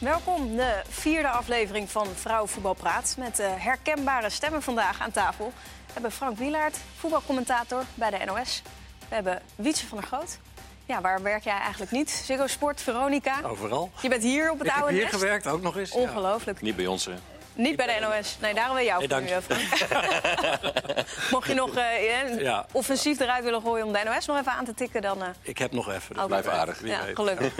Welkom, de vierde aflevering van Vrouwenvoetbal Praat. Met uh, herkenbare stemmen vandaag aan tafel. We hebben Frank Wielaert, voetbalcommentator bij de NOS. We hebben Wietse van der Groot. Ja, waar werk jij eigenlijk niet? Ziggo Sport, Veronica. Overal. Je bent hier op het Ik heb oude hier nest. gewerkt, ook nog eens. ja. Ongelooflijk. Niet bij ons, hè? Niet bij de NOS. Nee, daarom wil jou Nee, voor nu. Mocht je nog eh, Ja. offensief eruit willen gooien om de NOS nog even aan te tikken, dan... eh, Ik heb nog even. dus Oké. Blijf aardig. Ja, gelukkig.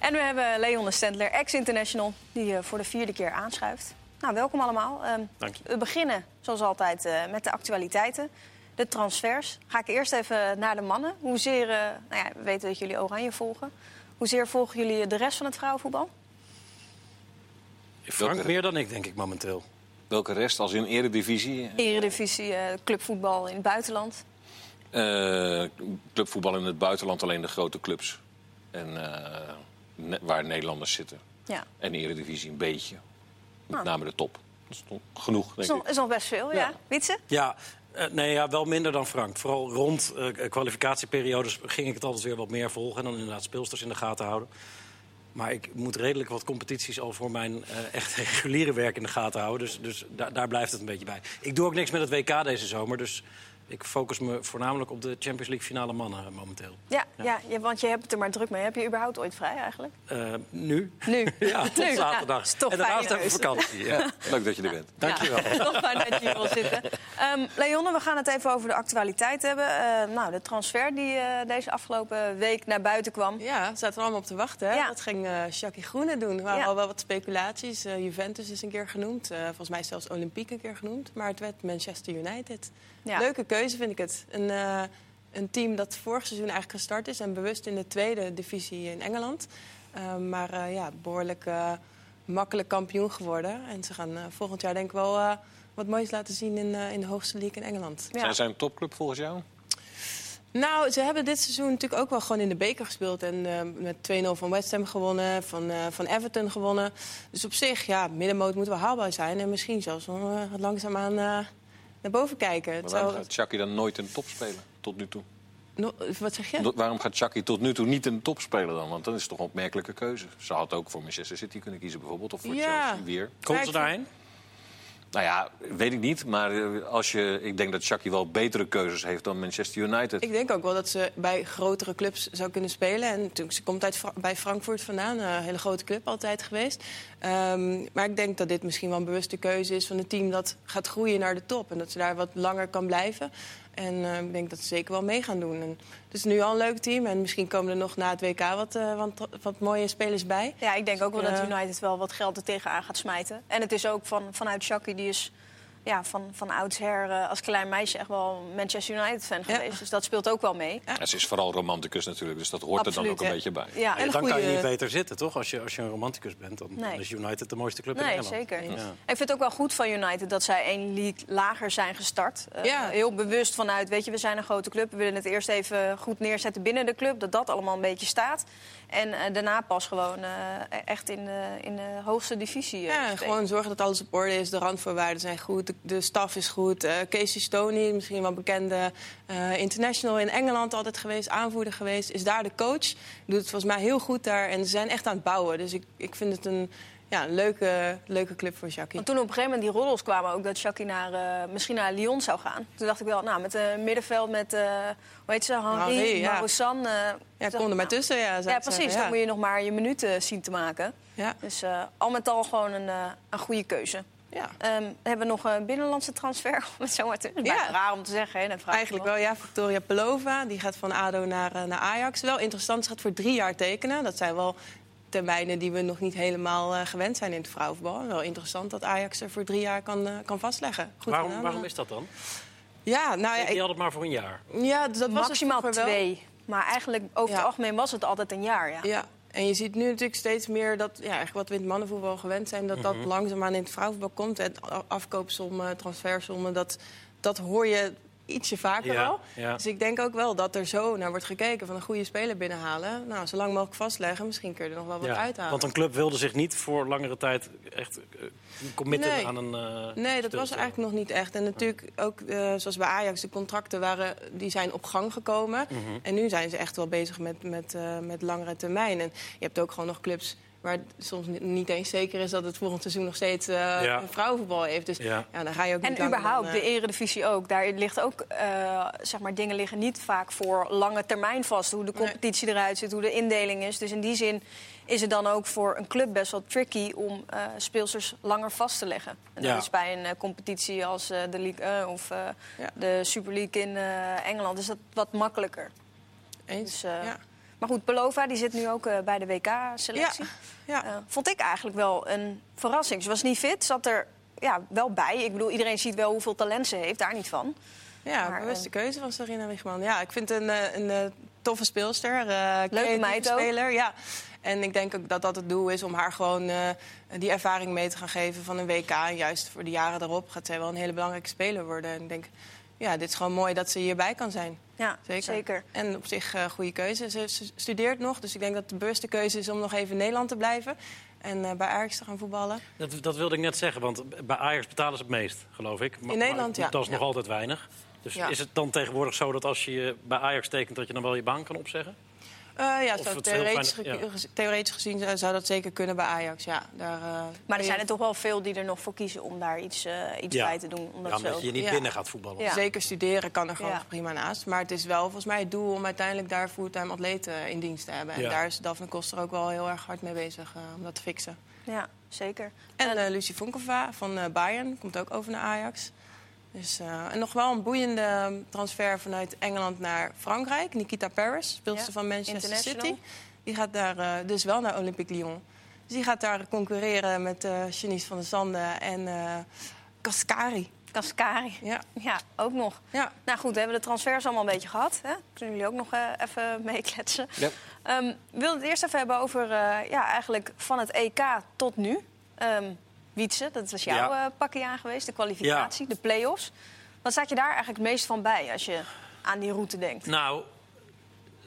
en we hebben Leon de Stendler, ex-international, die eh, voor de vierde keer aanschuift. Nou, welkom allemaal. Ehm, Dank je. we beginnen, zoals altijd, met de actualiteiten. De transfers. Ga ik eerst even naar de mannen. Hoezeer, nou ja, we weten dat jullie Oranje volgen. Hoezeer volgen jullie de rest van het vrouwenvoetbal? Frank Welke- meer dan ik, denk ik, momenteel. Welke rest als in eredivisie? Eredivisie, eh, clubvoetbal in het buitenland. Eh, clubvoetbal in het buitenland, alleen de grote clubs. En eh, ne- waar Nederlanders zitten. Ja, En eredivisie een beetje. Met Ah. name de top. Dat is toch genoeg, is denk nog, ik. is nog best veel, ja. Ja. Wietse? Ja, eh, nee, ja, wel minder dan Frank. Vooral rond eh, kwalificatieperiodes ging ik het altijd weer wat meer volgen. En dan inderdaad speelsters in de gaten houden. Maar ik moet redelijk wat competities al voor mijn eh, echt reguliere werk in de gaten houden. Dus, dus da- daar blijft het een beetje bij. Ik doe ook niks met het WK deze zomer. Dus ik focus me voornamelijk op de Champions League finale mannen eh, momenteel. Ja, ja. ja, want je hebt het er maar druk mee. Heb je überhaupt ooit vrij eigenlijk? Eh, nu? Nu. Ja, tot Nu. zaterdag. Ja, is toch en daarnaast even vakantie. Ja. Leuk dat je er bent. Dank je wel. Ja, toch fijn dat je hier wil zitten. Ehm Leonne, we gaan het even over de actualiteit hebben. Eh, nou, de transfer die eh, deze afgelopen week naar buiten kwam. Ja, zaten er allemaal op te wachten. Hè? Ja. Dat ging eh Shaki Groene doen. Er waren Ja. al wel wat speculaties. Juventus is een keer genoemd. Eh, volgens mij zelfs Olympique een keer genoemd. Maar het werd Manchester United. Ja. Leuke keuze vind ik het. Een, eh, een team dat vorig seizoen eigenlijk gestart is... en bewust in de tweede divisie in Engeland. Eh, maar eh, ja, behoorlijk eh, makkelijk kampioen geworden. En ze gaan eh, volgend jaar denk ik wel... eh, wat moois laten zien in, eh, in de hoogste league in Engeland. Ja. Zijn zij een topclub volgens jou? Nou, ze hebben dit seizoen natuurlijk ook wel gewoon in de beker gespeeld. En eh, met 2-0 van West Ham gewonnen, van, eh, van Everton gewonnen. Dus op zich, ja, middenmoot moet wel haalbaar zijn. En misschien zelfs eh, langzaamaan eh, naar boven kijken. Maar waarom gaat Chucky dan nooit in de top spelen? Tot nu toe. No- wat zeg je? Do- Waarom gaat Chucky tot nu toe niet in de top spelen dan? Want dan is het toch een opmerkelijke keuze. Ze had ook voor Manchester City kunnen kiezen bijvoorbeeld. Of voor Ja. Chelsea weer. Komt ze ik daarheen? Nou ja, weet ik niet. Maar eh, als je, ik denk dat Chucky wel betere keuzes heeft dan Manchester United. Ik denk ook wel dat ze bij grotere clubs zou kunnen spelen. En natuurlijk, ze komt uit bij Frankfurt vandaan, een hele grote club altijd geweest. Ehm, maar ik denk dat dit misschien wel een bewuste keuze is van een team dat gaat groeien naar de top. En dat ze daar wat langer kan blijven. En eh, ik denk dat ze zeker wel mee gaan doen. En het is nu al een leuk team. En misschien komen er nog na het WK wat, eh, wat, wat mooie spelers bij. Ja, ik denk ook wel dat Ja. United wel wat geld er tegenaan gaat smijten. En het is ook van, vanuit Shaki, die is ja, van, van oudsher eh, als klein meisje echt wel Manchester United-fan Ja. geweest. Dus dat speelt ook wel mee. En ze is vooral romanticus natuurlijk, dus dat hoort er dan ook een beetje bij. Ja, En dan kan je niet beter zitten, toch? Als je, als je een romanticus bent, dan, is United de mooiste club in Nee, Engeland. zeker. Ja. Ik vind het ook wel goed van United dat zij één league lager zijn gestart. Eh, Ja. Heel bewust vanuit, weet je, we zijn een grote club. We willen het eerst even goed neerzetten binnen de club. Dat dat allemaal een beetje staat. En eh, daarna pas gewoon eh, echt in de, in de hoogste divisie. eh, Ja, gewoon zorgen dat alles op orde is. De randvoorwaarden zijn goed, de, de staf is goed. Casey Stoney, misschien wel bekende international in Engeland altijd geweest, aanvoerder geweest, is daar de coach. Doet het volgens mij heel goed daar en ze zijn echt aan het bouwen. Dus ik, ik vind het een, ja, een leuke, leuke club voor Jackie. Want toen op een gegeven moment die roddels kwamen ook dat Shaki naar, eh, misschien naar Lyon zou gaan. Toen dacht ik wel, nou, met een middenveld met, eh hoe heet ze, Henri, Henri, ja. Eh, Ja, er ik, maar nou, tussen. Ja, Ja, precies. zeggen, Dan moet je nog maar je minuten zien te maken. Ja. Dus eh, al met al gewoon een, eh, een goede keuze. Ja. Ehm, hebben we nog een binnenlandse transfer? Om het zo maar te... Dat is Ja. raar om te zeggen, hè? Eigenlijk wel, ja. Victoria Pelova, die gaat van ADO naar, eh, naar Ajax. Wel interessant, ze gaat voor drie jaar tekenen. Dat zijn wel termijnen die we nog niet helemaal eh, gewend zijn in het vrouwenvoetbal. Wel interessant dat Ajax er voor drie jaar kan, eh, kan vastleggen. Goed Waarom, gedaan, waarom eh. is dat dan? Ja, nou ja, Die ik, had het maar voor een jaar. ja dat was Maximaal wel. twee. Maar eigenlijk over Ja. het algemeen was het altijd een jaar, ja. Ja, en je ziet nu natuurlijk steeds meer dat, ja, eigenlijk wat we in het mannenvoetbal gewend zijn, dat dat langzaamaan in het vrouwenvoetbal komt. Het afkoopsommen, transfersommen, dat, dat hoor je ietsje vaker Ja, wel. ja. Dus ik denk ook wel dat er zo naar wordt gekeken van een goede speler binnenhalen. Nou, zo lang mogelijk vastleggen, misschien kun je er nog wel wat Ja, uithalen. Want een club wilde zich niet voor langere tijd echt eh, committen Nee. aan een. eh, Nee, dat was eigenlijk nog niet echt. En natuurlijk ook, eh, zoals bij Ajax, de contracten waren, die zijn op gang gekomen. Mhm. En nu zijn ze echt wel bezig met, met, met langere termijn. En je hebt ook gewoon nog clubs waar soms niet eens zeker is dat het volgend seizoen nog steeds uh, Ja. vrouwenvoetbal heeft. Dus Ja. ja. dan ga je ook niet En überhaupt, dan, eh, de eredivisie ook. Daar ligt ook, eh, zeg maar, dingen liggen niet vaak voor lange termijn vast. Hoe de competitie eruit ziet, hoe de indeling is. Dus in die zin is het dan ook voor een club best wel tricky om eh speelsters langer vast te leggen. En Ja. dat is bij een competitie als eh, de League 1 of eh, Ja. de Super League in eh, Engeland is dat wat makkelijker. eens. Dus, eh, ja. Maar goed, Belova die zit nu ook eh, bij de WK-selectie. Ja. Eh, vond ik eigenlijk wel een verrassing. Ze was niet fit, zat er ja, wel bij. Ik bedoel, iedereen ziet wel hoeveel talent ze heeft, daar niet van. Ja, Maar, bewuste eh, keuze van Sarina Wiegman. Ja, ik vind een, een, eh, toffe speelster. creatieve meid ook. speler. Ja. En ik denk ook dat dat het doel is om haar gewoon die ervaring mee te gaan geven van een WK. En juist voor de jaren daarop gaat zij wel een hele belangrijke speler worden. En ik denk, ja, dit is gewoon mooi dat ze hierbij kan zijn. Ja, Zeker. zeker. En op zich een goede keuze. Ze, ze studeert nog, dus ik denk dat de bewuste keuze is om nog even in Nederland te blijven. En eh, bij Ajax te gaan voetballen. Dat, dat wilde ik net zeggen, want bij Ajax betalen ze het meest, geloof ik. Maar- In Nederland, maar ja. Dat is nog altijd weinig. Dus Ja. is het dan tegenwoordig zo dat als je je bij Ajax tekent... dat je dan wel je baan kan opzeggen? Eh, ja, zo, theoretisch, fijn- theoretisch gezien zou- zou dat zeker kunnen bij Ajax. Ja, daar, eh, Maar er zijn er toch wel veel die er nog voor kiezen om daar iets, eh, iets Ja. bij te doen. Omdat Ja, ze omdat ook... je niet Ja. binnen gaat voetballen. Ja. Zeker studeren kan er gewoon Ja. prima naast. Maar het is wel volgens mij het doel om uiteindelijk daar fulltime atleten in dienst te hebben. En daar is Daphne Koster ook wel heel erg hard mee bezig om dat te fixen. Ja, zeker. En eh Lucie Vonkova van eh, Bayern komt ook over naar Ajax. Dus, eh, en nog wel een boeiende transfer vanuit Engeland naar Frankrijk. Nikita Paris, speelster Ja, van Manchester. City. Die gaat daar eh, dus wel naar Olympique Lyon. Dus die gaat daar concurreren met eh Janice van der Zanden en eh Cascari. Cascari. Ja. Ja, ook nog. Ja. Nou goed, we hebben de transfers allemaal een beetje gehad. Hè? Kunnen jullie ook nog eh, even meekletsen? Ja. Ehm, we wilden het eerst even hebben over eh, ja, eigenlijk van het EK tot nu. Ehm Wietse, dat was jouw Ja. eh, pakje aan geweest, de kwalificatie, de play-offs. Wat staat je daar eigenlijk het meest van bij als je aan die route denkt? Nou,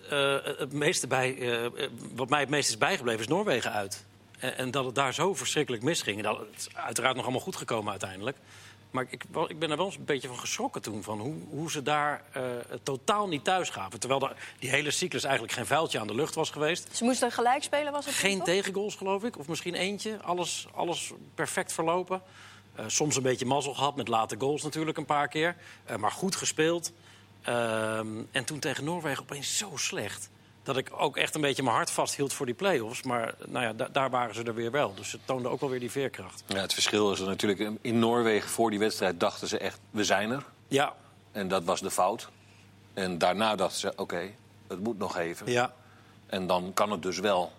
eh, het meeste bij, eh, wat mij het meest is bijgebleven is Noorwegen uit. En, en dat het daar zo verschrikkelijk misging. Dat, het is uiteraard nog allemaal goed gekomen uiteindelijk. Maar ik, ik ben er wel eens een beetje van geschrokken toen. Van hoe, hoe ze daar het totaal niet thuis gaven. Terwijl de- die hele cyclus eigenlijk geen vuiltje aan de lucht was geweest. Ze moesten gelijk spelen, was het Geen tegengoals, geloof ik. Of misschien eentje. Alles, alles perfect verlopen. Eh, soms een beetje mazzel gehad met late goals natuurlijk een paar keer. Eh, maar goed gespeeld. Ehm, en toen tegen Noorwegen opeens zo slecht. Dat ik ook echt een beetje mijn hart vasthield voor die play-offs. Maar nou ja, da- daar waren ze er weer wel. Dus ze toonden ook wel weer die veerkracht. Ja, het verschil is er natuurlijk... In Noorwegen voor die wedstrijd dachten ze echt, we zijn er. Ja, En dat was de fout. En daarna dachten ze, oké, het moet nog even. ja. En dan kan het dus wel.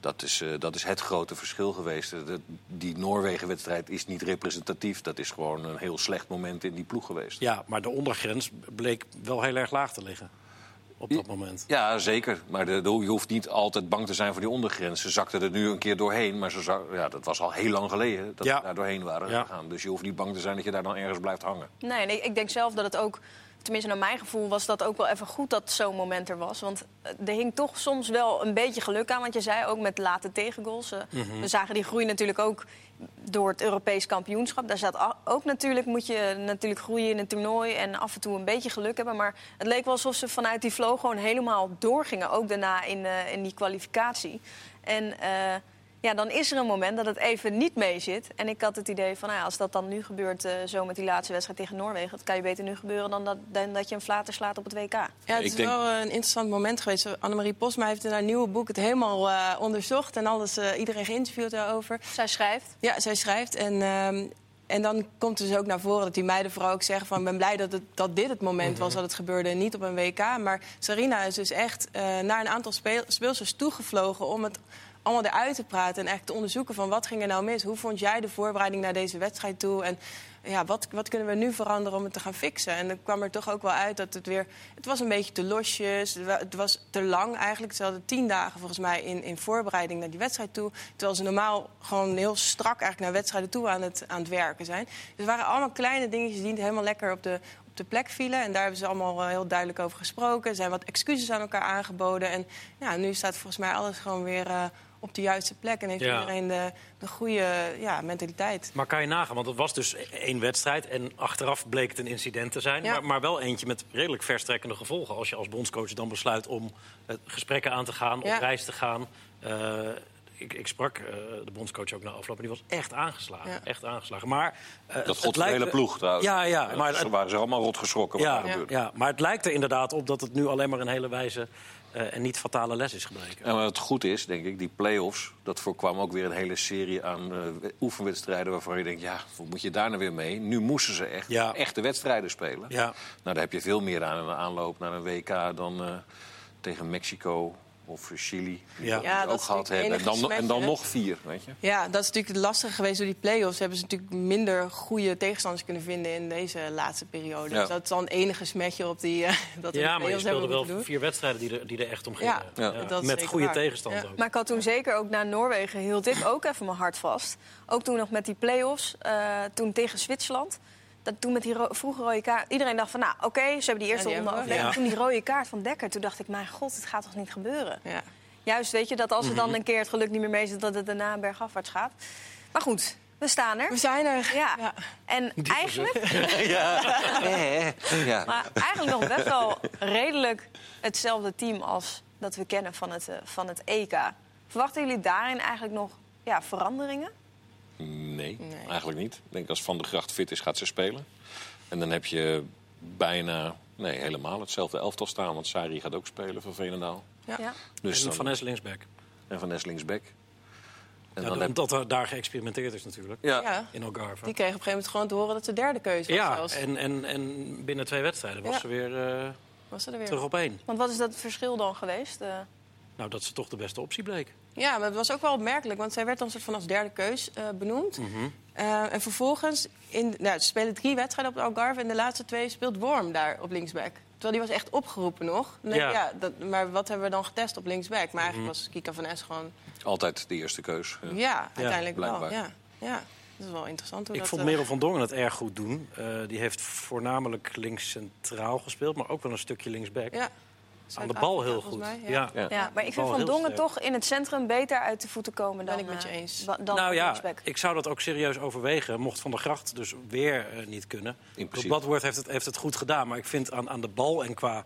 Dat is, eh, dat is het grote verschil geweest. Eh, de- die Noorwegen-wedstrijd is niet representatief. Dat is gewoon een heel slecht moment in die ploeg geweest. ja, maar de ondergrens bleek wel heel erg laag te liggen. Op dat moment. Ja, zeker. Maar de, de- je hoeft niet altijd bang te zijn voor die ondergrens. Ze zakten er nu een keer doorheen. Maar ze zak- ja, dat was al heel lang geleden dat Ja. ze daar doorheen waren Ja. gegaan. Dus je hoeft niet bang te zijn dat je daar dan ergens blijft hangen. Nee, nee, ik denk zelf dat het ook, tenminste naar mijn gevoel, was dat ook wel even goed dat zo'n moment er was. Want eh, er hing toch soms wel een beetje geluk aan. Want je zei ook met late tegengoals. eh, Mhm. We zagen die groei natuurlijk ook door het Europees kampioenschap. Daar zat ook natuurlijk, moet je natuurlijk groeien in een toernooi en af en toe een beetje geluk hebben. Maar het leek wel alsof ze vanuit die flow gewoon helemaal doorgingen. Ook daarna in, eh, in die kwalificatie. En ja, dan is er een moment dat het even niet mee zit. En ik had het idee van, nou ja, als dat dan nu gebeurt, eh, zo met die laatste wedstrijd tegen Noorwegen, dat kan je beter nu gebeuren dan dat, dan dat je een flater slaat op het WK. Ja, het Ik is denk- wel eh, een interessant moment geweest. Annemarie Posma heeft in haar nieuwe boek het helemaal eh, onderzocht en alles, eh, iedereen geïnterviewd daarover. Zij schrijft. Ja, zij schrijft. En, ehm, en dan komt dus ook naar voren dat die meiden vooral ook zeggen van... ik ben blij dat, het, dat dit het moment was dat het gebeurde en niet op een WK. Maar Sarina is dus echt eh, naar een aantal speel speelsters toegevlogen... om het allemaal eruit te praten en echt te onderzoeken van wat ging er nou mis. Hoe vond jij de voorbereiding naar deze wedstrijd toe? En ja, wat, wat kunnen we nu veranderen om het te gaan fixen? En dan kwam er toch ook wel uit dat het weer... Het was een beetje te losjes, het wa- het was te lang eigenlijk. Ze hadden tien dagen volgens mij in, in voorbereiding naar die wedstrijd toe. Terwijl ze normaal gewoon heel strak eigenlijk naar wedstrijden toe aan het, aan het werken zijn. Dus het waren allemaal kleine dingetjes die niet helemaal lekker op de, op de plek vielen. En daar hebben ze allemaal eh, heel duidelijk over gesproken. Er zijn wat excuses aan elkaar aangeboden. En ja, nu staat volgens mij alles gewoon weer... eh, op de juiste plek en heeft Ja. iedereen de, de goede ja, mentaliteit. Maar kan je nagaan, want het was dus één wedstrijd... en achteraf bleek het een incident te zijn... Ja. Maar, maar wel eentje met redelijk verstrekkende gevolgen... als je als bondscoach dan besluit om eh, gesprekken aan te gaan, Ja. op reis te gaan. Eh, ik, ik sprak eh, de bondscoach ook na afloop en die was echt aangeslagen. Ja. Echt aangeslagen. Maar, het- Dat het god de lijkt- hele ploeg trouwens. Ja, ja, maar Ze waren ze allemaal rot geschrokken wat ja, er gebeurde. ja, maar het lijkt er inderdaad op dat het nu alleen maar een hele wijze eh, en niet fatale les is gebleken. En wat goed is, denk ik, die play-offs... dat voorkwam ook weer een hele serie aan eh, oefenwedstrijden... waarvan je denkt, ja, wat moet je daar nou weer mee? Nu moesten ze echt Ja. echte wedstrijden spelen. Ja. Nou, daar heb je veel meer aan een aanloop naar een WK... dan eh, tegen Mexico of Chili, die Ja. ook gehad hebben. En dan, en dan nog vier, weet je? Ja, dat is natuurlijk het lastige geweest door die play-offs. Hebben ze natuurlijk minder goede tegenstanders kunnen vinden in deze laatste periode. Ja. Dus dat is dan het enige smetje op die, eh, dat Ja, de maar je speelde wel doen. vier wedstrijden die er, die er echt om gingen. Ja, Met goede waar. tegenstand Ja. ook. Maar ik had toen zeker ook naar Noorwegen hield ik ook even mijn hart vast. Ook toen nog met die play-offs, eh, toen tegen Zwitserland. Dat toen met die ro vroege rode kaart. Iedereen dacht van, nou oké, ze hebben die eerste Ja, die ronde overleefd. Ja. Toen die rode kaart van Dekker, toen dacht ik, mijn god, het gaat toch niet gebeuren. Ja. Juist, weet je, dat als er Mhm. dan een keer het geluk niet meer mee zit... dat het daarna bergafwaarts gaat. Maar goed, we staan er. We zijn er. Ja. Ja. En eigenlijk, ja. maar eigenlijk nog best wel redelijk hetzelfde team als dat we kennen van het, eh, van het EK. Verwachten jullie daarin eigenlijk nog ja, veranderingen? Nee, Nee. eigenlijk niet. Ik denk als Van der Gracht fit is, gaat ze spelen. En dan heb je bijna, nee, helemaal hetzelfde elftal staan. Want Sari gaat ook spelen voor Veenendaal. Ja. Ja. Dus en dan- Van Ness linksback. en Van Nes linksback. En Ja, dan heb- omdat er daar geëxperimenteerd is natuurlijk. ja. In Algarve. Die kregen op een gegeven moment gewoon te horen dat ze derde keuze was Ja, zelfs. en, en, en binnen twee wedstrijden was Ja. ze weer eh, Was ze er weer? terug op één. Want wat is dat verschil dan geweest? Eh, Nou, dat ze toch de beste optie bleek. Ja, maar het was ook wel opmerkelijk, want zij werd dan soort van als derde keus eh, benoemd. Mhm. Eh, en vervolgens, in, nou, ze spelen drie wedstrijden op de Algarve... en de laatste twee speelt Worm daar op linksback. Terwijl die was echt opgeroepen nog. Dan denk ik, Ja. ja, dat, maar wat hebben we dan getest op linksback? Maar eigenlijk was Kika van Es gewoon... Altijd de eerste keus. Ja. Ja, uiteindelijk wel. blijkbaar. Ja, ja, dat is wel interessant. Hoe Ik dat, vond eh, Merel van Dongen het erg goed doen. Eh, die heeft voornamelijk links centraal gespeeld, maar ook wel een stukje linksback. Ja. Aan de bal heel goed. mij, ja. Ja. ja, maar ik vind Van Dongen toch in het centrum beter uit de voeten komen dan, Ben ik met je eh, eens. dan Nou ja, ik zou dat ook serieus overwegen. Mocht Van der Gracht dus weer eh, niet kunnen. principe. Bloodworth heeft het, heeft het goed gedaan. Maar ik vind aan, aan de bal en qua...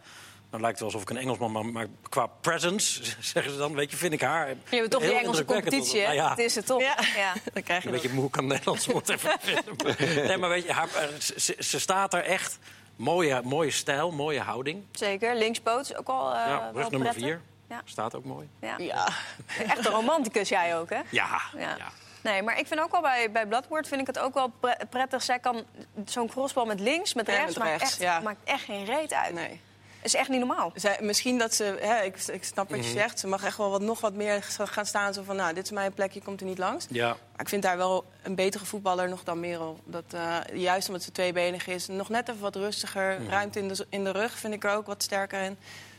Nou lijkt het wel alsof ik een Engelsman ben, maar qua presence, zeggen ze dan, weet je, vind ik haar... Je hebt toch die Engelse competitie, hè? Nou ja, Het is het toch? Ja. Ja. Dan krijg je een dat. beetje moe kan Nederlands woord even vinden. Nee, maar weet je, haar, eh, ze, ze staat er echt. Mooie, mooie stijl, mooie houding. Zeker, linkspoot is ook al eh ja, wel rug nummer prettig. vier. Ja. Staat ook mooi. Ja. Ja. Echt een romanticus jij ook, hè? Ja, Ja. ja. Nee, maar ik vind ook wel bij, bij Bloodword vind ik het ook wel pre- prettig. Zij kan zo'n crossbal met links, met rechts, met maakt, rechts, echt, ja. maakt echt geen reet uit. Nee. Is echt niet normaal. Zij, misschien dat ze, hè, ik, ik snap wat je Mhm. zegt, ze mag echt wel wat, nog wat meer gaan staan. Zo van, nou, dit is mijn plek, je komt er niet langs. Ja. Maar ik vind daar wel een betere voetballer nog dan Merel. Dat, eh, juist omdat ze tweebenig is, nog net even wat rustiger. Mhm. Ruimte in de, in de rug vind ik er ook wat sterker in.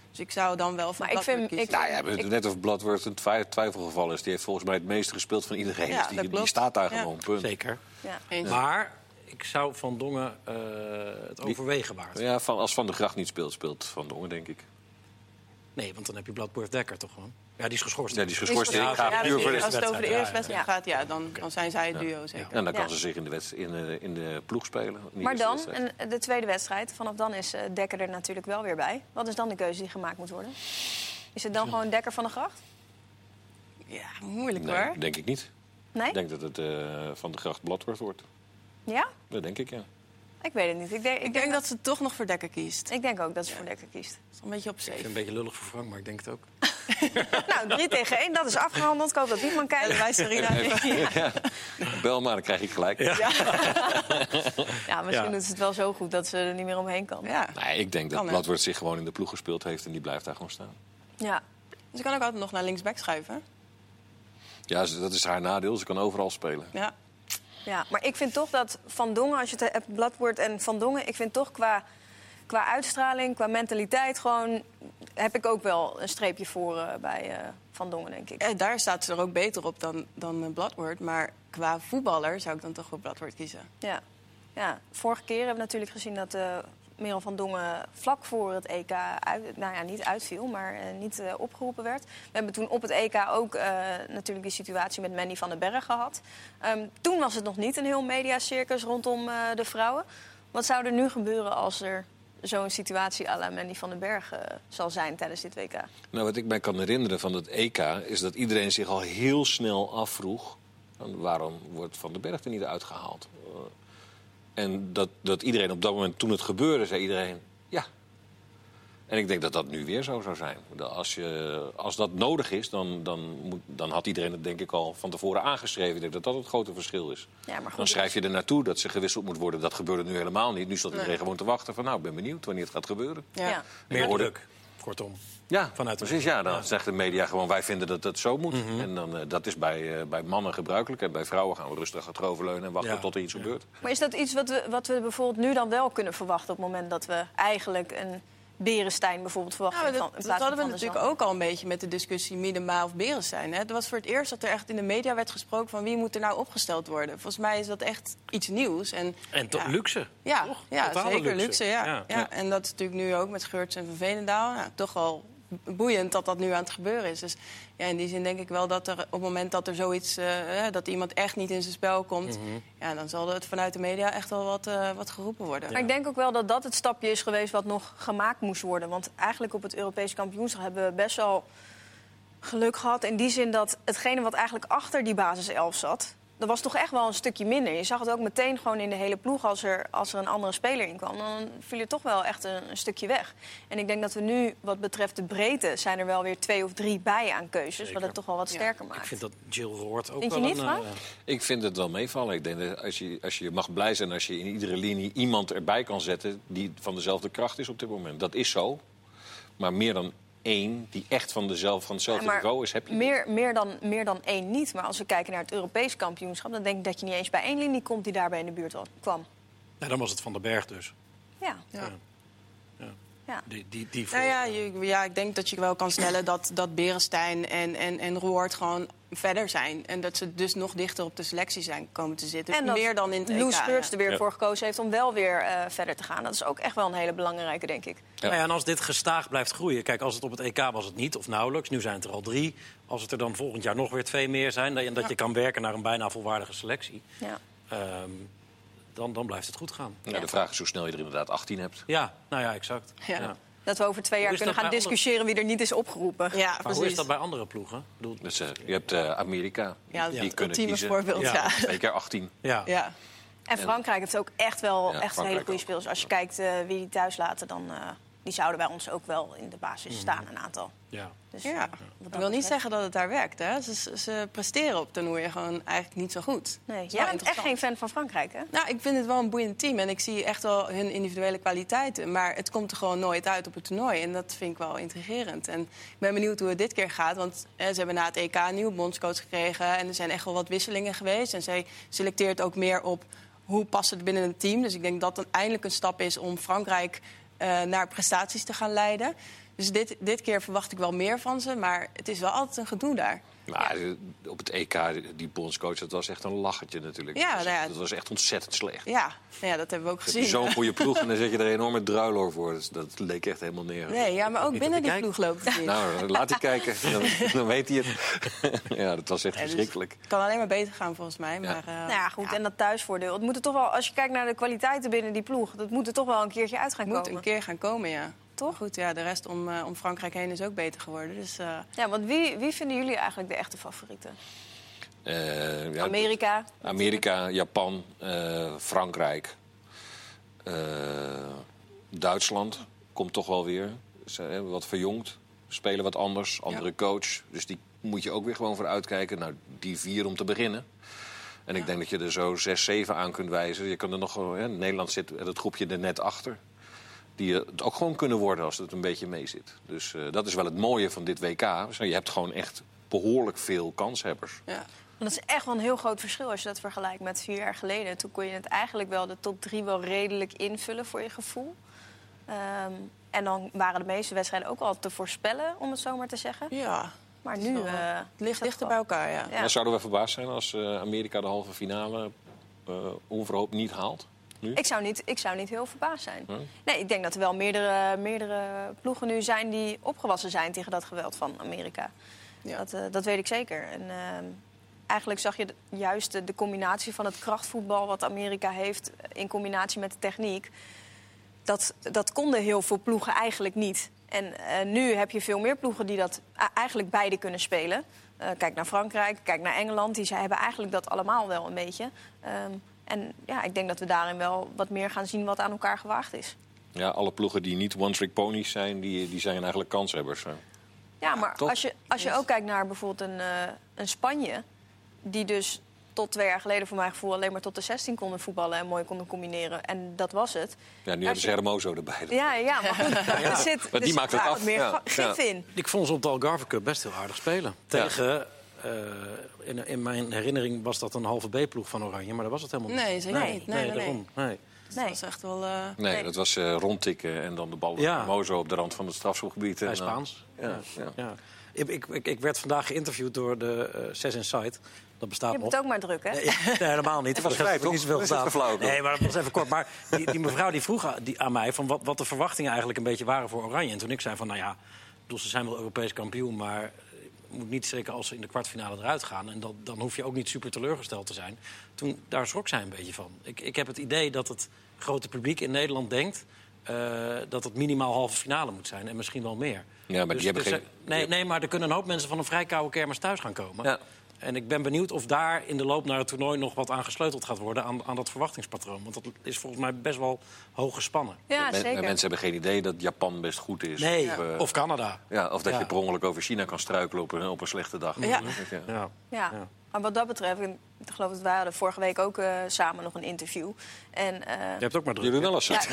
Dus ik zou dan wel voor Maar ik vind- ik- Nou ja, we hebben het Ik- net over Bloodworth een twi- twijfelgeval is. Die heeft volgens mij het meeste gespeeld van iedereen. Ja, Dus die, dat die staat daar Ja. gewoon, punt. Zeker. Maar ik zou Van Dongen eh, het overwegen waard. Ja, van, als Van der Gracht niet speelt, speelt Van Dongen, denk ik. Nee, want dan heb je Bloodworth Dekker toch gewoon. Ja, die is geschorst. Ja, die is geschorst. Die is Ja, de- als het over de wedstrijd, eerste ja, wedstrijd gaat, ja, dan, dan zijn zij het duo zeker. En dan kan Ja. ze zich in de, wedst- in de, in de ploeg spelen. in de Maar dan, en de tweede wedstrijd, vanaf dan is eh, Dekker er natuurlijk wel weer bij. Wat is dan de keuze die gemaakt moet worden? Is het dan gewoon Dekker van de Gracht? Ja, moeilijk Nee, hoor. denk ik niet. Nee? Ik denk dat het eh, Van der Gracht Bloodworth wordt. Ja? Dat denk ik, ja. Ik weet het niet. Ik denk, Ik denk dat ze toch nog voor Dekker kiest. ik denk ook dat ze voor Dekker kiest. Dat is een beetje op Ik vind safe. het een beetje lullig voor Frank, maar ik denk het ook. nou, 3 tegen 1, dat is afgehandeld. Ik hoop dat niemand kijkt. Wij Serena. Bel maar, dan krijg ik gelijk. Ja, misschien Ja. doet ze het wel zo goed dat ze er niet meer omheen kan. Ja. Nee, ik denk dat? Bloodworth zich gewoon in de ploeg gespeeld heeft en die blijft daar gewoon staan. Ja. Ik kan ook altijd nog naar linksback schuiven. Ja, ze- dat is haar nadeel. Ze kan overal spelen. Ja. Ja, maar ik vind toch dat Van Dongen, als je het hebt, Bladwoord en Van Dongen... ik vind toch qua, qua uitstraling, qua mentaliteit gewoon... heb ik ook wel een streepje voor eh, bij eh, Van Dongen, denk ik. Eh, daar staat ze er ook beter op dan, dan Bloodword. Maar qua voetballer zou ik dan toch voor Bloodword kiezen. Ja. ja. Vorige keer hebben we natuurlijk gezien dat Merel van Dongen vlak voor het EK nou ja, niet uitviel, maar eh, niet eh, opgeroepen werd. We hebben toen op het EK ook eh, natuurlijk die situatie met Mandy van den Berg gehad. Ehm, toen was het nog niet een heel mediacircus rondom de vrouwen. Wat zou er nu gebeuren als er zo'n situatie à la Mandy van den Berg zal zijn tijdens dit WK. Nou, wat ik mij kan herinneren van het EK is dat iedereen zich al heel snel afvroeg: waarom wordt Van den Berg er niet uitgehaald? En dat, dat iedereen op dat moment, toen het gebeurde, zei iedereen: ja. En ik denk dat dat nu weer zo zou zijn. Als, je, als dat nodig is, dan, dan, moet, dan had iedereen het denk ik al van tevoren aangeschreven. Ik denk dat dat het grote verschil is. Ja, maar goed, dan schrijf je er naartoe dat ze gewisseld moet worden. Dat gebeurde nu helemaal niet. Nu staat iedereen gewoon te wachten van nou, ik ben benieuwd wanneer het gaat gebeuren. Ja. Ja. Meer druk, kortom. Ja, Vanuit precies. Ja, dan zegt de media gewoon wij vinden dat het zo moet. Mhm. En dan, uh, dat is bij, uh, bij mannen gebruikelijk. En bij vrouwen gaan we rustig achteroverleunen en wachten Ja. tot er iets Ja. gebeurt. Maar is dat iets wat we, wat we bijvoorbeeld nu dan wel kunnen verwachten... op het moment dat we eigenlijk een Berenstein bijvoorbeeld verwachten? Nou, in dat, van- in dat hadden we van Van natuurlijk ook al een beetje met de discussie Miedema of Berenstein. Hè. Het was voor het eerst dat er echt in de media werd gesproken van wie moet er nou opgesteld worden. Volgens mij is dat echt iets nieuws. En, En ja. luxe. Ja, Toch? ja Totale zeker luxe. luxe. ja. Ja. Ja. En dat is natuurlijk nu ook met Geurts en Van Veenendaal. Nou, toch wel boeiend dat dat nu aan het gebeuren is. Dus ja, in die zin denk ik wel dat er op het moment dat er zoiets... eh, hè, dat iemand echt niet in zijn spel komt... Mhm. ja, dan zal het vanuit de media echt wel wat, eh, wat geroepen worden. Maar ik denk ook wel dat dat het stapje is geweest wat nog gemaakt moest worden. Want eigenlijk op het Europees kampioenschap hebben we best wel geluk gehad. In die zin dat hetgene wat eigenlijk achter die basiself zat... dat was toch echt wel een stukje minder. Je zag het ook meteen gewoon in de hele ploeg als er, als er een andere speler in kwam. Dan viel er toch wel echt een, een stukje weg. En ik denk dat we nu, wat betreft de breedte... zijn er wel weer twee of drie bij aan keuzes. Zeker. Wat het toch wel wat Ja. sterker Ik maakt. vind dat Jill Roord ook Vind je wel niet, een... Frank? eh, Ik vind het wel meevallen. Ik denk dat als je, als je mag blij zijn als je in iedere linie iemand erbij kan zetten... die van dezelfde kracht is op dit moment. Dat is zo. Maar meer dan één die echt van, dezelfde, van hetzelfde Ja, niveau is, heb je niet. meer, meer, dan, meer dan één niet. Maar als we kijken naar het Europees kampioenschap... dan denk ik dat je niet eens bij één linie komt die daarbij in de buurt wa- kwam. nou, dan was het Van den Berg dus. Ja, Ja. ja. Die, die, die Nou ja, je- ja, ik denk dat je wel kan stellen dat, dat Berenstein en, en, en Roord gewoon verder zijn. En dat ze dus nog dichter op de selectie zijn komen te zitten. En dat meer dan in het Geurts ja. er weer Ja. voor gekozen heeft om wel weer eh, verder te gaan. Dat is ook echt wel een hele belangrijke, denk ik. Ja. Nou ja, en als dit gestaag blijft groeien... Kijk, als het op het EK was het niet, of nauwelijks. Nu zijn het er al drie. Als het er dan volgend jaar nog weer twee meer zijn... en dat je kan werken naar een bijna volwaardige selectie... Ja. ehm, dan, dan blijft het goed gaan. Ja, de vraag is hoe snel je er inderdaad 18 hebt. Ja, nou ja, exact. Ja. Dat we over twee jaar kunnen gaan discussiëren wie er niet is opgeroepen. Ja, Maar precies. hoe is dat bij andere ploegen? Bedoel, Dus, eh, je hebt eh, Amerika, Ja, die het kunnen kiezen. voorbeeld, Ja. Twee keer 18. ja. ja. En Frankrijk heeft ook echt wel Ja, echt hele goede spelers. Als je kijkt eh, wie die thuis laten, dan eh, die zouden bij ons ook wel in de basis staan, een aantal. ja. Dus, Ja, dat wil niet zeggen dat het daar werkt. Hè. Ze, ze- presteren op toernooien gewoon eigenlijk niet zo goed. Nee, jij bent echt geen fan van Frankrijk, hè? Nou, ik vind het wel een boeiend team en ik zie echt wel hun individuele kwaliteiten. Maar het komt er gewoon nooit uit op het toernooi en dat vind ik wel intrigerend. En ik ben benieuwd hoe het dit keer gaat, want eh, ze hebben na het EK een nieuwe bondscoach gekregen... en er zijn echt wel wat wisselingen geweest. En zij selecteert ook meer op hoe past het binnen het team. Dus ik denk dat het eindelijk een stap is om Frankrijk naar prestaties te gaan leiden. Dus dit, dit keer verwacht ik wel meer van ze, maar het is wel altijd een gedoe daar. Maar eh, op het EK, die bondscoach, dat was echt een lachertje natuurlijk. Ja, dat, was, nou ja. dat was echt ontzettend slecht. Ja, nou ja dat hebben we ook Je hebt gezien. zo'n goede ploeg en dan zet je er een enorme druiloor voor. Dus dat leek echt helemaal neer. Nee, ja, maar ook binnen die kijk. ploeg loopt het niet. Nou, laat hij kijken. Dan, dan weet hij het. ja, dat was echt Ja, dus verschrikkelijk. Het kan alleen maar beter gaan volgens mij. Maar, eh, Nou ja, goed, en dat thuisvoordeel. Het moet er toch wel, als je kijkt naar de kwaliteiten binnen die ploeg... dat moet er toch wel een keertje uit gaan het moet komen. een keer gaan komen, ja. Toch? Goed, ja, de rest om, eh, om Frankrijk heen is ook beter geworden. Dus eh, Ja, want wie, wie vinden jullie eigenlijk de echte favorieten? Eh, ja, Amerika? Amerika, Japan, eh, Frankrijk, eh, Duitsland komt toch wel weer. Ze hebben wat verjongd, spelen wat anders, andere coach. Dus die moet je ook weer gewoon voor uitkijken. Nou, die vier om te beginnen. En ik denk dat je er zo zes, zeven aan kunt wijzen. Je kan er nog, Nederland zit het groepje er net achter. Die het ook gewoon kunnen worden als het een beetje mee zit. Dus eh, dat is wel het mooie van dit WK. Je hebt gewoon echt behoorlijk veel kanshebbers. ja. Dat is echt wel een heel groot verschil als je dat vergelijkt met vier jaar geleden. Toen kon je het eigenlijk wel de top drie wel redelijk invullen voor je gevoel. Ehm, en dan waren de meeste wedstrijden ook al te voorspellen, om het zo maar te zeggen. ja, Maar nu... eh, het ligt dichter bij elkaar, ja. Zouden we verbaasd zijn als eh, Amerika de halve finale eh onverhoopt niet haalt? Nu? Ik zou, niet, ik zou niet heel verbaasd zijn. Nee? Nee, ik denk dat er wel meerdere, meerdere ploegen nu zijn die opgewassen zijn tegen dat geweld van Amerika. Ja. Dat, eh, dat weet ik zeker. En ehm, eigenlijk zag je juist de, de combinatie van het krachtvoetbal wat Amerika heeft in combinatie met de techniek. dat, dat konden heel veel ploegen eigenlijk niet. En eh, nu heb je veel meer ploegen die dat eigenlijk beide kunnen spelen. Eh, kijk naar Frankrijk, kijk naar Engeland. Die zij hebben eigenlijk dat allemaal wel een beetje. Ehm, en ja, ik denk dat we daarin wel wat meer gaan zien wat aan elkaar gewaagd is. Ja, alle ploegen die niet one-trick ponies zijn, die, die zijn eigenlijk kanshebbers. hè. Ja, maar als je, als je ook kijkt naar bijvoorbeeld een, eh, een Spanje... die dus tot twee jaar geleden voor mijn gevoel alleen maar tot de 16 konden voetballen... en mooi konden combineren. En dat was het. Ja, nu Als hebben ze je- Hermoso erbij. Ja, ja maar goed, er zit, Maar die er maakt het af, meer ja. gif Ja. in. Ik vond ze op de Algarve Cup best heel aardig spelen. Tegen, in, in mijn herinnering was dat een halve B-ploeg van Oranje, maar dat was het helemaal niet. Nee, niet. Nee, nee, nee. daarom. Nee. Dus Nee. dat was echt wel... eh, Nee, Nee. dat was eh, rondtikken en dan de bal Ja. Hermoso op de rand van het strafschopgebied. en Bij Spaans. Ja, ja. Ja. Ik, ik, ik, werd vandaag geïnterviewd door de eh Zes Inside. Dat bestaat Je nog. hebt het ook maar druk, hè? Nee, nee, helemaal niet. was de rest vrij, ik niet toch? zoveel gedaan. toch? Nee, maar dat was even kort. Maar die, die mevrouw die vroeg aan, die, aan mij van wat, wat de verwachtingen eigenlijk een beetje waren voor Oranje. En toen ik zei van, nou ja, ze zijn wel Europees kampioen, maar het moet niet zeker als ze in de kwartfinale eruit gaan. En dat, dan hoef je ook niet super teleurgesteld te zijn. Toen, daar schrok zij een beetje van. Ik, ik heb het idee dat het grote publiek in Nederland denkt eh, dat het minimaal halve finale moet zijn en misschien wel meer. Ja, maar die hebben geen- er- Nee, nee, maar er kunnen een hoop mensen van een vrij koude kermis thuis gaan komen. Ja. En ik ben benieuwd of daar in de loop naar het toernooi nog wat aan gesleuteld gaat worden aan, aan dat verwachtingspatroon. Want dat is volgens mij best wel hoog gespannen. Ja, Men- zeker. Mensen hebben geen idee dat Japan best goed is. Nee, Of, eh, of Canada. ja, of dat Ja. je per ongeluk over China kan struikelen op een, op een slechte dag. Ja. Ja. Ja. Maar wat dat betreft, ik geloof dat wij hadden vorige week ook eh, samen nog een interview. En, eh, Je hebt ook maar druk. Jullie wel eens Ja,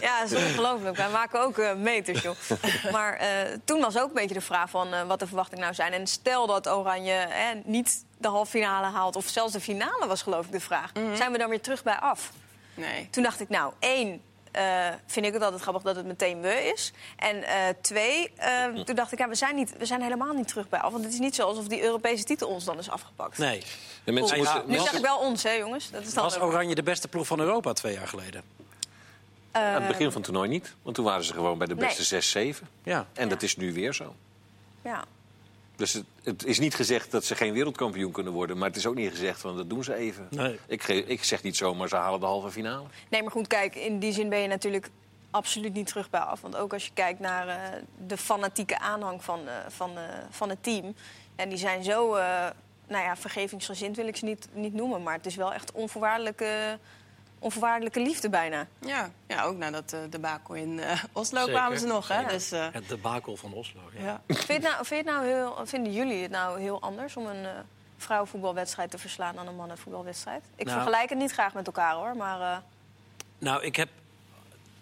ja, dat is ongelooflijk. Wij maken ook eh, meters, joh. Maar eh, toen was ook een beetje de vraag van eh, wat de verwachtingen nou zijn. En stel dat Oranje eh, niet de halve finale haalt, of zelfs de finale was geloof ik de vraag. Zijn we dan weer terug bij af? nee. Toen dacht ik, nou, één, eh, vind ik het altijd grappig dat het meteen we is. En eh, twee, eh, toen dacht ik, ja, we, zijn niet, we zijn helemaal niet terug bij af. Want het is niet zo alsof die Europese titel ons dan is afgepakt. Nee. De mensen moeten- Nu was- zeg ik wel ons, hè, jongens. Dat is dan Was ook- Oranje de beste ploeg van Europa twee jaar geleden? aan het begin van het toernooi niet. Want toen waren ze gewoon bij de beste Nee. 6, 7. Ja. En dat is nu weer zo. Ja. Dus het, het is niet gezegd dat ze geen wereldkampioen kunnen worden. Maar het is ook niet gezegd van dat doen ze even. Nee. Ik, ik zeg niet zomaar ze halen de halve finale. Nee, maar goed, kijk, in die zin ben je natuurlijk absoluut niet terug bij af. Want ook als je kijkt naar eh, de fanatieke aanhang van, eh, van, eh, van het team. En die zijn zo, eh, nou ja, vergevingsgezind wil ik ze niet, niet noemen. Maar het is wel echt onvoorwaardelijke, onvoorwaardelijke liefde bijna. Ja. ja, ook nadat uh, de Bakel in eh, Oslo Zeker. kwamen ze nog. Hè? Ja. Dus, eh, Het debakel van Oslo. Ja. ja. Vind je het nou, vind je het nou heel, vinden jullie het nou heel anders om een eh, vrouwenvoetbalwedstrijd te verslaan dan een mannenvoetbalwedstrijd? Ik Nou. vergelijk het niet graag met elkaar hoor, maar eh, Nou, ik heb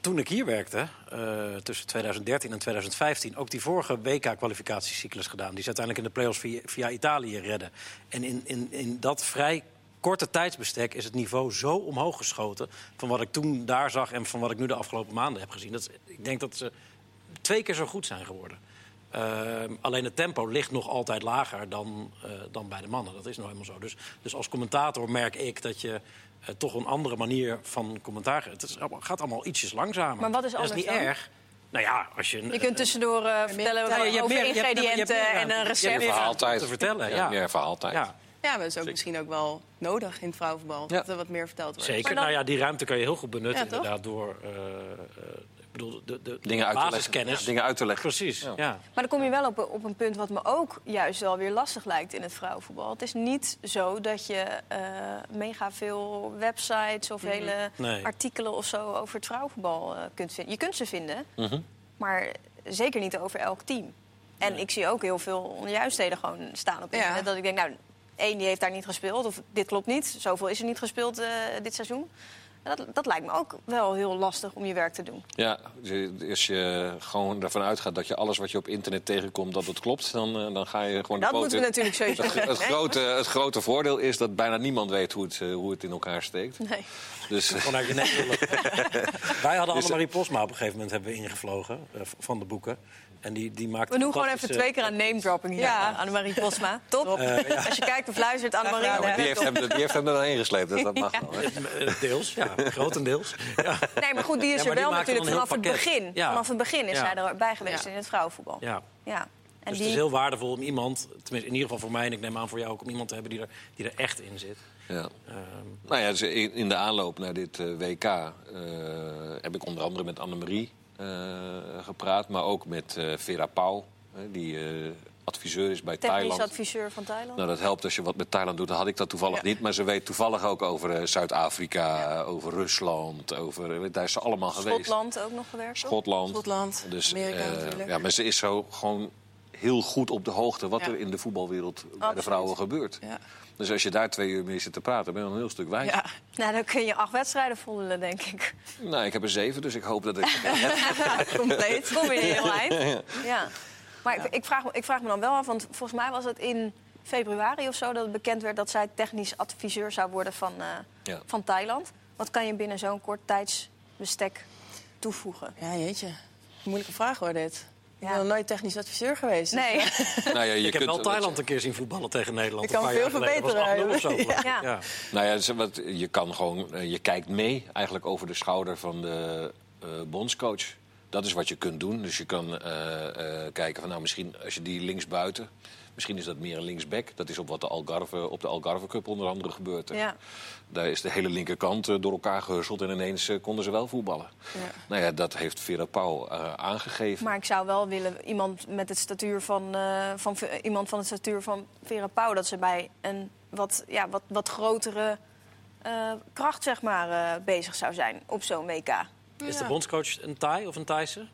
toen ik hier werkte, eh, tussen 2013 en 2015, ook die vorige WK-kwalificatiecyclus gedaan. Die ze uiteindelijk in de play-offs via, via Italië redden. En in, in, in dat vrij korte tijdsbestek is het niveau zo omhoog geschoten. van wat ik toen daar zag en van wat ik nu de afgelopen maanden heb gezien. Dat, ik denk dat ze twee keer zo goed zijn geworden. Ehm, alleen het tempo ligt nog altijd lager dan, eh, dan bij de mannen. Dat is nou helemaal zo. Dus, dus als commentator merk ik dat je eh, toch een andere manier van commentaar... Het is, gaat allemaal ietsjes langzamer. Maar wat is Dat is anders niet dan? erg. Nou ja, als je... je kunt tussendoor vertellen Ja, je hebt over meer- je hebt- je hebt- ingrediënten je hebt meer en een recept. Je hebt Verhaaltijd. te vertellen, ja. Meer verhaaltijd. Ja, ja, maar dat is ook misschien ook wel nodig in het vrouwenvoetbal. Ja. Dat er wat meer verteld wordt. zeker. Dan- Nou ja, die ruimte kan je heel goed benutten Ja, inderdaad door... eh, eh, ik bedoel, de, de, de Dingen uit te leggen. basiskennis. Ja, dingen uit te leggen. Precies, Ja. ja. Maar dan kom je wel op, op een punt wat me ook juist wel weer lastig lijkt in het vrouwenvoetbal. Het is niet zo dat je eh, mega veel websites of hele Nee. artikelen of zo over het vrouwenvoetbal kunt vinden. Je kunt ze vinden, Mhm. maar zeker niet over elk team. En ik zie ook heel veel onjuistheden gewoon staan op Ja. internet. Dat ik denk, nou, één die heeft daar niet gespeeld. Of dit klopt niet. Zoveel is er niet gespeeld eh, dit seizoen. Dat, dat lijkt me ook wel heel lastig om je werk te doen. Ja, dus als je gewoon ervan uitgaat dat je alles wat je op internet tegenkomt, dat het klopt, dan, eh, dan ga je gewoon Dat de moeten we natuurlijk sowieso Het, doen. het, grote, het grote voordeel is dat bijna niemand weet hoe het, eh, hoe het in elkaar steekt. Nee. Dus Vanuit je nek willen. Wij hadden Dus, Annemarie Posma op een gegeven moment hebben we ingevlogen van de boeken. En die, die maakte We doen gewoon even twee keer aan name dropping hier. Ja. Ja. Annemarie Posma. Top. Als je kijkt of luistert, Annemarie. dan die, heeft hem, er- die heeft hem er dan heen gesleept, dus dat mag wel. hè. Eh, Deels, ja, grotendeels. Ja. Nee, maar goed, die is Ja, er wel maakt natuurlijk vanaf het begin. Ja. Vanaf het begin is Ja. zij erbij geweest Ja. in het vrouwenvoetbal. Ja. Ja. En Dus die... het is heel waardevol om iemand, tenminste in ieder geval voor mij... en ik neem aan voor jou ook, om iemand te hebben die er, die er echt in zit. Ja. Ehm, Nou ja, dus in de aanloop naar dit eh, WK eh, heb ik onder andere met Annemarie gepraat, maar ook met eh, Vera Pauw, hè, die eh, adviseur is bij Technisch Thailand. adviseur van Thailand. Nou, dat helpt als je wat met Thailand doet. Dan had ik dat toevallig Ja. niet. Maar ze weet toevallig ook over eh, Zuid-Afrika, over Rusland. Over, eh, daar is ze allemaal geweest. Schotland ook nog gewerkt. Schotland. Schotland, Dus, Amerika eh, natuurlijk. Ja, maar ze is zo gewoon heel goed op de hoogte wat Ja. er in de voetbalwereld bij de vrouwen gebeurt. Ja. Dus als je daar twee uur mee zit te praten, ben je al een heel stuk wijs. Ja. Nou, dan kun je acht wedstrijden volgen, denk ik. Nou, ik heb er zeven, dus ik hoop dat ik... Compleet. Kom je heel eind. Ja. Maar ik, ik, vraag, me- ik vraag me dan wel af, want volgens mij was het in februari of zo... dat het bekend werd dat zij technisch adviseur zou worden van, eh, Ja. van Thailand. Wat kan je binnen zo'n kort tijdsbestek toevoegen? ja, jeetje. Moeilijke vraag hoor, dit. Ik ben nog nooit technisch adviseur geweest. Nee. nou ja, je ik heb kunt, wel Thailand een keer zien voetballen tegen Nederland. Ik kan een paar jaar veel geleden. Dat was verbeteren, 8-0 of zo. Ja. ja. Nou ja, ze- wat, je kan gewoon, eh, je kijkt mee eigenlijk over de schouder van de eh, bondscoach. Dat is wat je kunt doen. Dus je kan eh, eh, kijken van, nou, misschien als je die linksbuiten, misschien is dat meer een linksback. Dat is op wat de Algarve, op de Algarve Cup onder andere gebeurt. hè. Ja. Daar is de hele linkerkant eh, door elkaar gehusseld en ineens eh, konden ze wel voetballen. Ja. Nou ja, dat heeft Vera Pauw eh, aangegeven. Maar ik zou wel willen iemand met het statuur van, eh, van iemand van het statuur van Vera Pauw dat ze bij een wat, ja, wat, wat grotere eh, kracht zeg maar, eh, bezig zou zijn op zo'n WK. Is de bondscoach een Thai of een Thaise?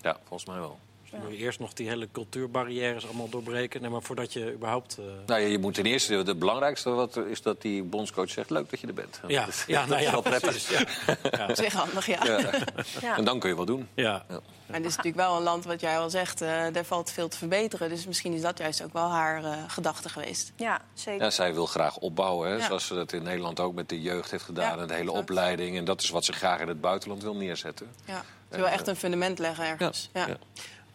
Ja, volgens mij wel. Dus dan moet je eerst nog die hele cultuurbarrières allemaal doorbreken. Nee, maar voordat je überhaupt... eh, Nou ja, je moet ten eerste, het belangrijkste wat, er is dat die bondscoach zegt, leuk dat je er bent. ja, Dat is- ja, dat nou is ja, wel prettig. precies, ja. Op zich handig, ja. Ja. Ja. En dan kun je wat doen. Ja. Maar dit is natuurlijk wel een land, wat jij al zegt, eh daar valt veel te verbeteren. Dus misschien is dat juist ook wel haar eh, gedachte geweest. Ja, zeker. Ja, zij wil graag opbouwen, hè, Ja. zoals ze dat in Nederland ook met de jeugd heeft gedaan. Ja, en de hele exact. opleiding. En dat is wat ze graag in het buitenland wil neerzetten. Ja. Ze wil echt een fundament leggen ergens. Ja.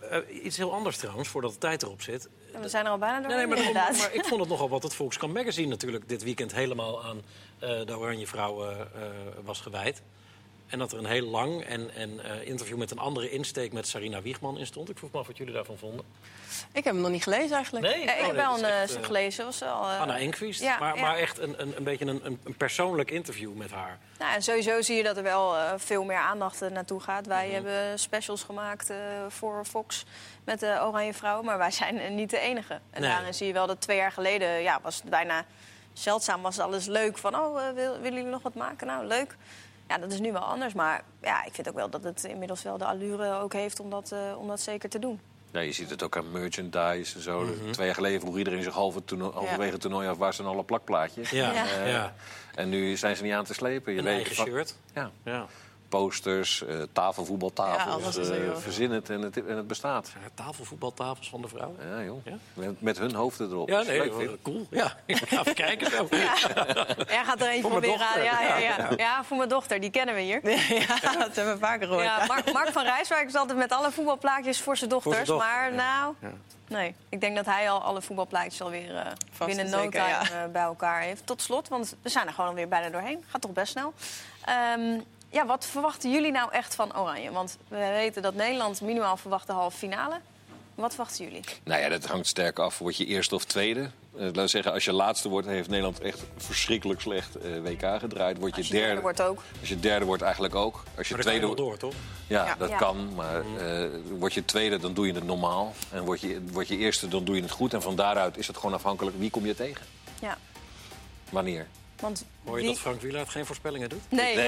Eh, iets heel anders trouwens, voordat de tijd erop zit. We zijn er al bijna doorheen, nee, maar, inderdaad. maar ik vond het nogal wat het Volkskrant Magazine natuurlijk dit weekend helemaal aan eh, de Oranje Vrouw eh, eh, was gewijd. En dat er een heel lang en, en eh, interview met een andere insteek met Sarina Wiegman in stond. Ik vroeg me af wat jullie daarvan vonden. Ik heb hem nog niet gelezen eigenlijk. Nee, Eh, ik Oh, heb wel een eh, echt, gelezen. Was eh, Anna Enquist. ja, maar, ja. maar echt een, een, een beetje een, een, persoonlijk interview met haar. Nou, en sowieso zie je dat er wel veel meer aandacht naartoe gaat. Wij Mhm. hebben specials gemaakt voor Fox met de Oranje Vrouwen, maar wij zijn niet de enige. En Nee. daarin zie je wel dat twee jaar geleden ja, was het bijna zeldzaam was alles leuk. Van, oh, wil- willen jullie nog wat maken? Nou, leuk. Ja, dat is nu wel anders. Maar ja, ik vind ook wel dat het inmiddels wel de allure ook heeft om dat, eh, om dat zeker te doen. Ja, je ziet het ook aan merchandise en zo. Twee jaar geleden vroeg iedereen zich halve toerno- halverwege het toernooi af... waar zijn alle plakplaatjes? Ja, Ja. ja. Eh, En nu zijn ze niet aan te slepen. Je een weet eigen van- shirt. Ja, Ja. Posters, eh tafelvoetbaltafels. Ja, joh. verzin het en, het en het bestaat. Ja, Tafelvoetbaltafels van de vrouw. Ja, joh. Ja? Met, met hun hoofden erop. Ja, nee, leuk cool. Ja, ik ga even kijken zo. Jij gaat er eentje proberen dochter. Ja, ja, ja. ja, voor mijn dochter. Die kennen we hier. Ja, dat hebben we vaker gehoord. Ja, Mark, Mark van Rijswijk is altijd met alle voetbalplaatjes voor zijn dochters. Voor zijn dochter, maar ja. nou, Ja. nee. Ik denk dat hij al alle voetbalplaatjes alweer eh binnen en no time ja. eh, bij elkaar heeft. Tot slot, want we zijn er gewoon alweer bijna doorheen. Gaat toch best snel. Ehm, ja, wat verwachten jullie nou echt van Oranje? Want we weten dat Nederland minimaal verwacht de halve finale. Wat verwachten jullie? Nou ja, dat hangt sterk af. Word je eerste of tweede? Eh, laten we zeggen, als je laatste wordt, heeft Nederland echt verschrikkelijk slecht eh, WK gedraaid. Word je, Als je derde wordt ook. Als je derde wordt, eigenlijk ook. Als je Maar tweede wel door, toch? Ja, Ja. dat Ja. kan. Maar eh, word je tweede, dan doe je het normaal. En word je, word je eerste, dan doe je het goed. En van daaruit is het gewoon afhankelijk wie kom je tegen. Ja, Wanneer. Want Hoor je wie- dat Frank Wielaert geen voorspellingen doet? Nee.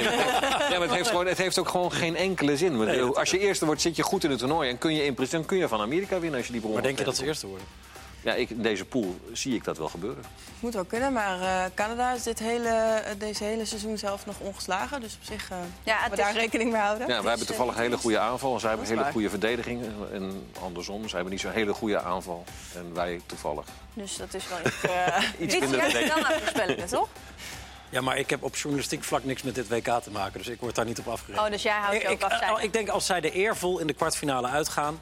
Ja, maar het, heeft gewoon, het heeft ook gewoon geen enkele zin. Nee, als je eerste wordt, zit je goed in het toernooi. En kun je in principe kun je van Amerika winnen als je die bron Maar denk je dat ze eerste worden? Ja, ik, in deze pool zie ik dat wel gebeuren. Moet wel kunnen, maar eh, Canada is dit hele, eh, deze hele seizoen zelf nog ongeslagen. Dus op zich eh Ja, we daar is- rekening mee houden. Ja, wij hebben toevallig een hele goede aanval. En zij hebben een is hele goede verdediging. En, en andersom, zij hebben niet zo'n hele goede aanval. En wij toevallig. Dus dat is wel iets... eh minder dan aan voorspellingen, toch? Ja, maar ik heb op journalistiek vlak niks met dit WK te maken. Dus ik word daar niet op afgerekend. Oh, dus jij houdt je ik, ook ik, af. eh, ik denk als zij er eervol in de kwartfinale uitgaan,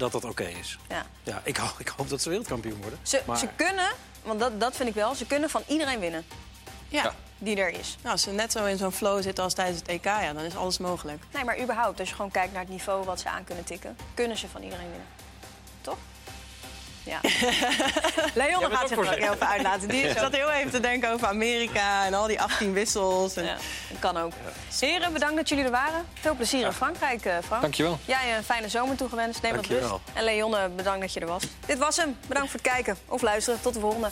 dat dat oké is. Ja. Ja, ik, ho- ik hoop dat ze wereldkampioen worden. Ze, Maar- ze kunnen, want dat, dat vind ik wel, ze kunnen van iedereen winnen Ja. Ja. die er is. Nou, als ze net zo in zo'n flow zitten als tijdens het EK, ja, dan is alles mogelijk. Nee, maar überhaupt, als je gewoon kijkt naar het niveau wat ze aan kunnen tikken, kunnen ze van iedereen winnen. Toch? Ja. Leon gaat zich er ook heel veel uitlaten. Die zat heel even te denken over Amerika en al die 18 wissels. En... Ja, dat kan ook. Heren, bedankt dat jullie er waren. Veel plezier in Frankrijk, eh, Frank. Dankjewel. Jij een fijne zomer toegewenst. Neem wat rust. Dankjewel. En Leonne, bedankt dat je er was. Dit was hem. Bedankt voor het kijken of luisteren. Tot de volgende.